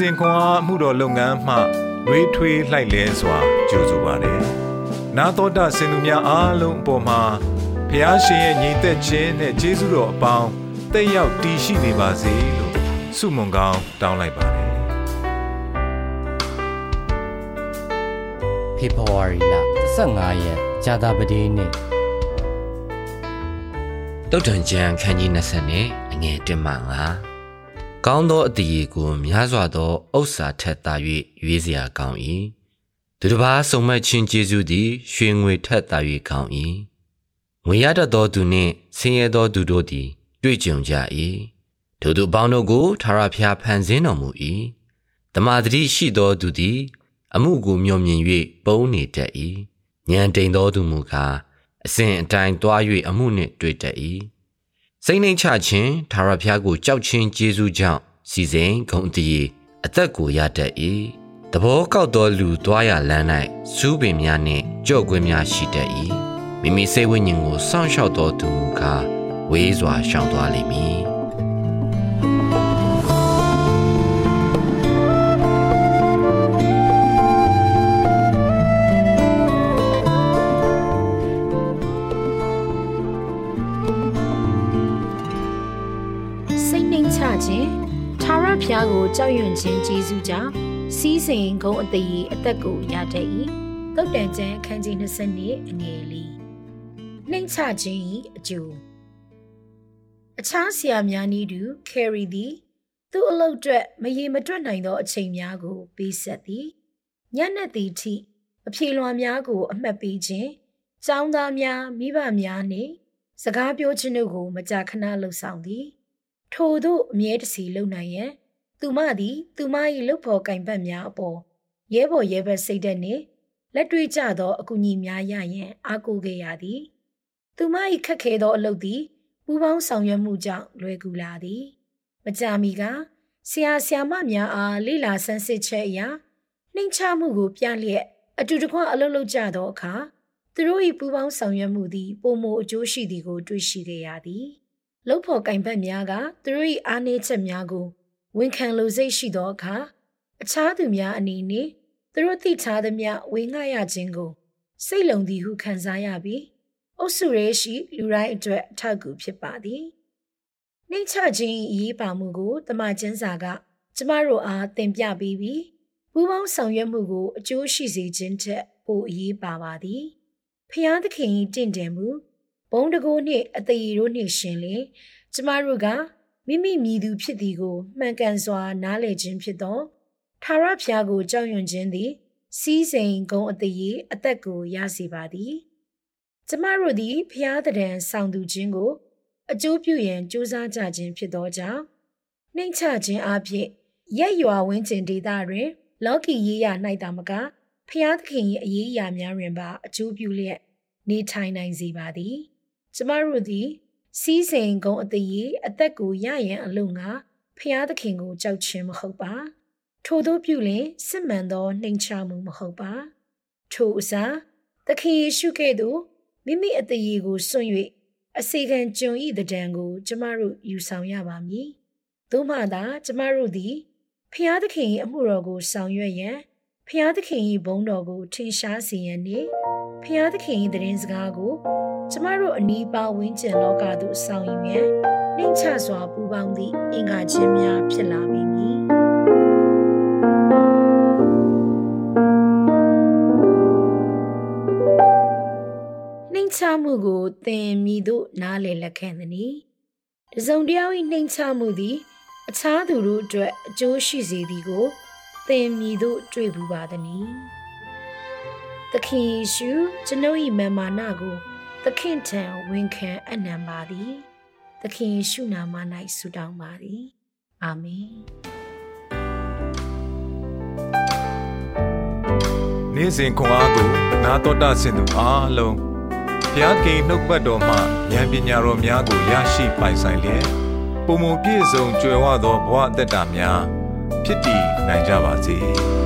စဉ်ခွန်အားမှုတော်လုပ်ငန်းမှရွေးထွေးလှိုက်လဲစွာကြိုဆိုပါတယ်။နာတော်တာစင်သူများအားလုံးအပေါ်မှာဖះရှင်ရဲ့ညီသက်ခြင်းနဲ့ကျေးဇူးတော်အပေါင်းတက်ရောက်တည်ရှိနေပါစေလို့ဆုမွန်ကောင်းတောင်းလိုက်ပါတယ်။ဖေဖော်ဝါရီလ15ရက်ဇာတာပတိနေ့တုတ်တန်ကျန်ခန်းကြီး20နဲ့အငယ်1မှ5 ကောင်းသောအတည်ကိုများစွာသောဥစ္စာထက်သာ၍ရွေးစရာကောင်း၏သူတစ်ပါးဆုံမဲ့ခြင်းကျေးဇူးသည်ရွှေငွေထက်သာ၍ကောင်း၏ငွေရတတ်သောသူနှင့်ဆင်းရဲသောသူတို့သည် တွေ့ကြုံကြ၏ထိုသူပေါင်းတို့ကိုထာဝရဘုရားဖန်ဆင်းတော်မူ၏တမာတိရှိသောသူသည် အမှုကိုမျှော်မြင်၍ပုံနေတတ်၏ဉာဏ်တိမ်သောသူမူကားအစဉ်အတိုင်းတွား၍အမှုနှင့်တွေ့တတ်၏ စိတ်နှိမ်ချခြင်းထာဝရဘုရားကိုကြောက်ခြင်းကျေးဇူးကြောင့်စီစဉ်ဂုံတည်အသက်ကိုရတတ်၏တဘောကောက်သောလူတွားရလမ်း၌စူးပင်များနှင့်ကြော့ကွင်းများရှိတတ်၏မိမိစိတ်ဝိညာဉ်ကိုစောင့်ရှောက်သောသူမူကားဝေးစွာရှောင်သွားလိမ့်မည် စိတ်နှိမ်ချခြင်းထာဝရဘုရားကိုကြောက်ရွံ့ခြင်းကျေးဇူးကြောင့်စီးစိမ်ဂုံအသေးအသက်ကိုရတတ်၏တုတ်တန်ကျမ်းအခန်းကြီး20နှစ်အငယ်လေးနှိမ်ချခြင်း၏အကျိုးအခြားဆရာများနည်းတူခဲရီသည် သူ့အလုပ်အတွက်မရေမတွက်နိုင်သောအချိန်များကိုပေးဆက်သည်ညနေသည်ထိအဖြေလွှာများကို အမှတ်ပေးခြင်းចောင်းသားများမိဘများနှင့်စကားပြောခြင်းတို့ကို မကြာခဏလှုပ်ဆောင်သည် ထို့သို့အမြဲတစေလုံနိုင်ရန်သူမသည် သူမ၏လှုပ်ဖော်ကင်ပတ်များအပေါ်ရဲဘော်ရဲဘက်စိတ်ဓာတ်နှင့်လက်တွေ့ကျသောအကူအညီများရရန်အားကိုးခဲ့ရသည်သူမ၏ခက်ခဲသောအလုပ်သည်ပူပေါင်းဆောင်ရွက်မှုကြောင့်လွယ်ကူလာသည်မကြာမီကဆရာဆရာမများအားလိလာဆန်းစစ်ချက်အရာနှိမ်ချမှုကိုပြလျက်အတူတကွအလုပ်လုပ်ကြသောအခါသူတို့၏ပူပေါင်းဆောင်ရွက်မှုသည်ပုံမအကျိုးရှိသည်ကို တွေ့ရှိခဲ့ရသည် လှုပ်ဖော်ကင်ဘတ်များကသူတို့၏အားနည်းချက်များကိုဝန်ခံလိုစိတ်ရှိသောအခါအခြားသူများအနေနဲ့သူတို့သိထားသမျှဝေငှရခြင်းကို စိတ်လုံသည်ဟုခံစားရပြီးအုပ်စုရဲရှိလူတိုင်းအတွက်အထောက်အကူဖြစ်ပါသည်နှိမ့်ချခြင်း၏အရေးပါမှုကိုတမန်ကျမ်းစာက ကျမတို့အားသင်ပြပေးပြီးပူးပေါင်းဆောင်ရွက်မှုကိုအကျိုးရှိစေခြင်းထက်ပိုအရေးပါပါသည်ဖျားသခင်၏တင့်တယ်မှု ဘုံတကိုးနှင့်အသေးတို့နှင့်ရှင်လင်ကျမတို့ကမိမိမြည်သူဖြစ်သည်ကိုမှန်ကန်စွာ နားလည်ခြင်းဖြစ်သောထာဝရဘုရားကိုကြောက်ရွံ့ခြင်းသည် စီးစိမ်ဂုံအသေးအသက်ကိုရစေပါသည်ကျမတို့သည်ဘုရားတည်ံဆောင်သူခြင်းကို အကျိုးပြုရန်ကြိုးစားကြခြင်းဖြစ်သောကြောင့်နှိမ့်ချခြင်းအပြင်ရက်ရွာဝင်းကျင်ဒေသတွင် လော်ကီရေးရ၌တာမကဖျားသခင်၏အရေးအရာများတွင်ပါအကျိုးပြုလျက်နေထိုင်နိုင်စေပါသည် ကျမတို့သည် စီးစိမ်ကုံအသေးကြီးအသက်ကိုရရန်အလို့ငါဖျားသခင်ကိုကြောက်ခြင်းမဟုတ်ပါထို့သောပြုလင်စစ်မှန်သောနှိမ်ချမှုမဟုတ်ပါထိုအစားသခင်ယေရှုကဲ့သို့မိမိအသေးကြီးကိုစွန့်၍အစေခံကျွန်ဤတံကို ကျမတို့ယူဆောင်ရပါမည်သို့မှသာ ကျမတို့သည်ဖျားသခင်၏အမှုတော်ကိုဆောင်ရွက်ရန် ဖျားသခင်၏ဘုန်းတော်ကိုထင်ရှားစေရန်နှင့်ဖျားသခင်၏တည်င်းစကားကိုကျမတို့အနီးပါဝန်းကျင်လောကသို့ဆောင်ယူရန်နှိမ်ချစွာပူပေါင်းသည့်အင်္ဂါချင်းများဖြစ်လာပြီမည်နှိမ်ချမှုကိုသင်မိတို့နားလည်လက်ခံသည်။တစုံတယောက်၏နှိမ်ချမှုသည် အခြားသူတို့အတွက်အကျိုးရှိစေသည်ကို သင်မိတို့တွေ့ဘူးပါသည်။သခင်ယေရှုကျွန်ုပ်၏မာမာနကို သခင်ထံဝန်ခံအနံပါသည်။သခင်ယေရှုနာမ၌ဆုတောင်းပါသည်။အာမင်။နေ့စဉ်ခွန်အားကိုနာတော်တာဆင်သူအားလုံးဘုရားခင်နှုတ်ပတ်တော်မှဉာဏ်ပညာတော်များကိုရရှိပိုင်ဆိုင်လျက်ပုံမပြည့်စုံကြွယ်ဝသောဘဝအတ္တများ ဖြစ်တည်နိုင်ကြပါစေ။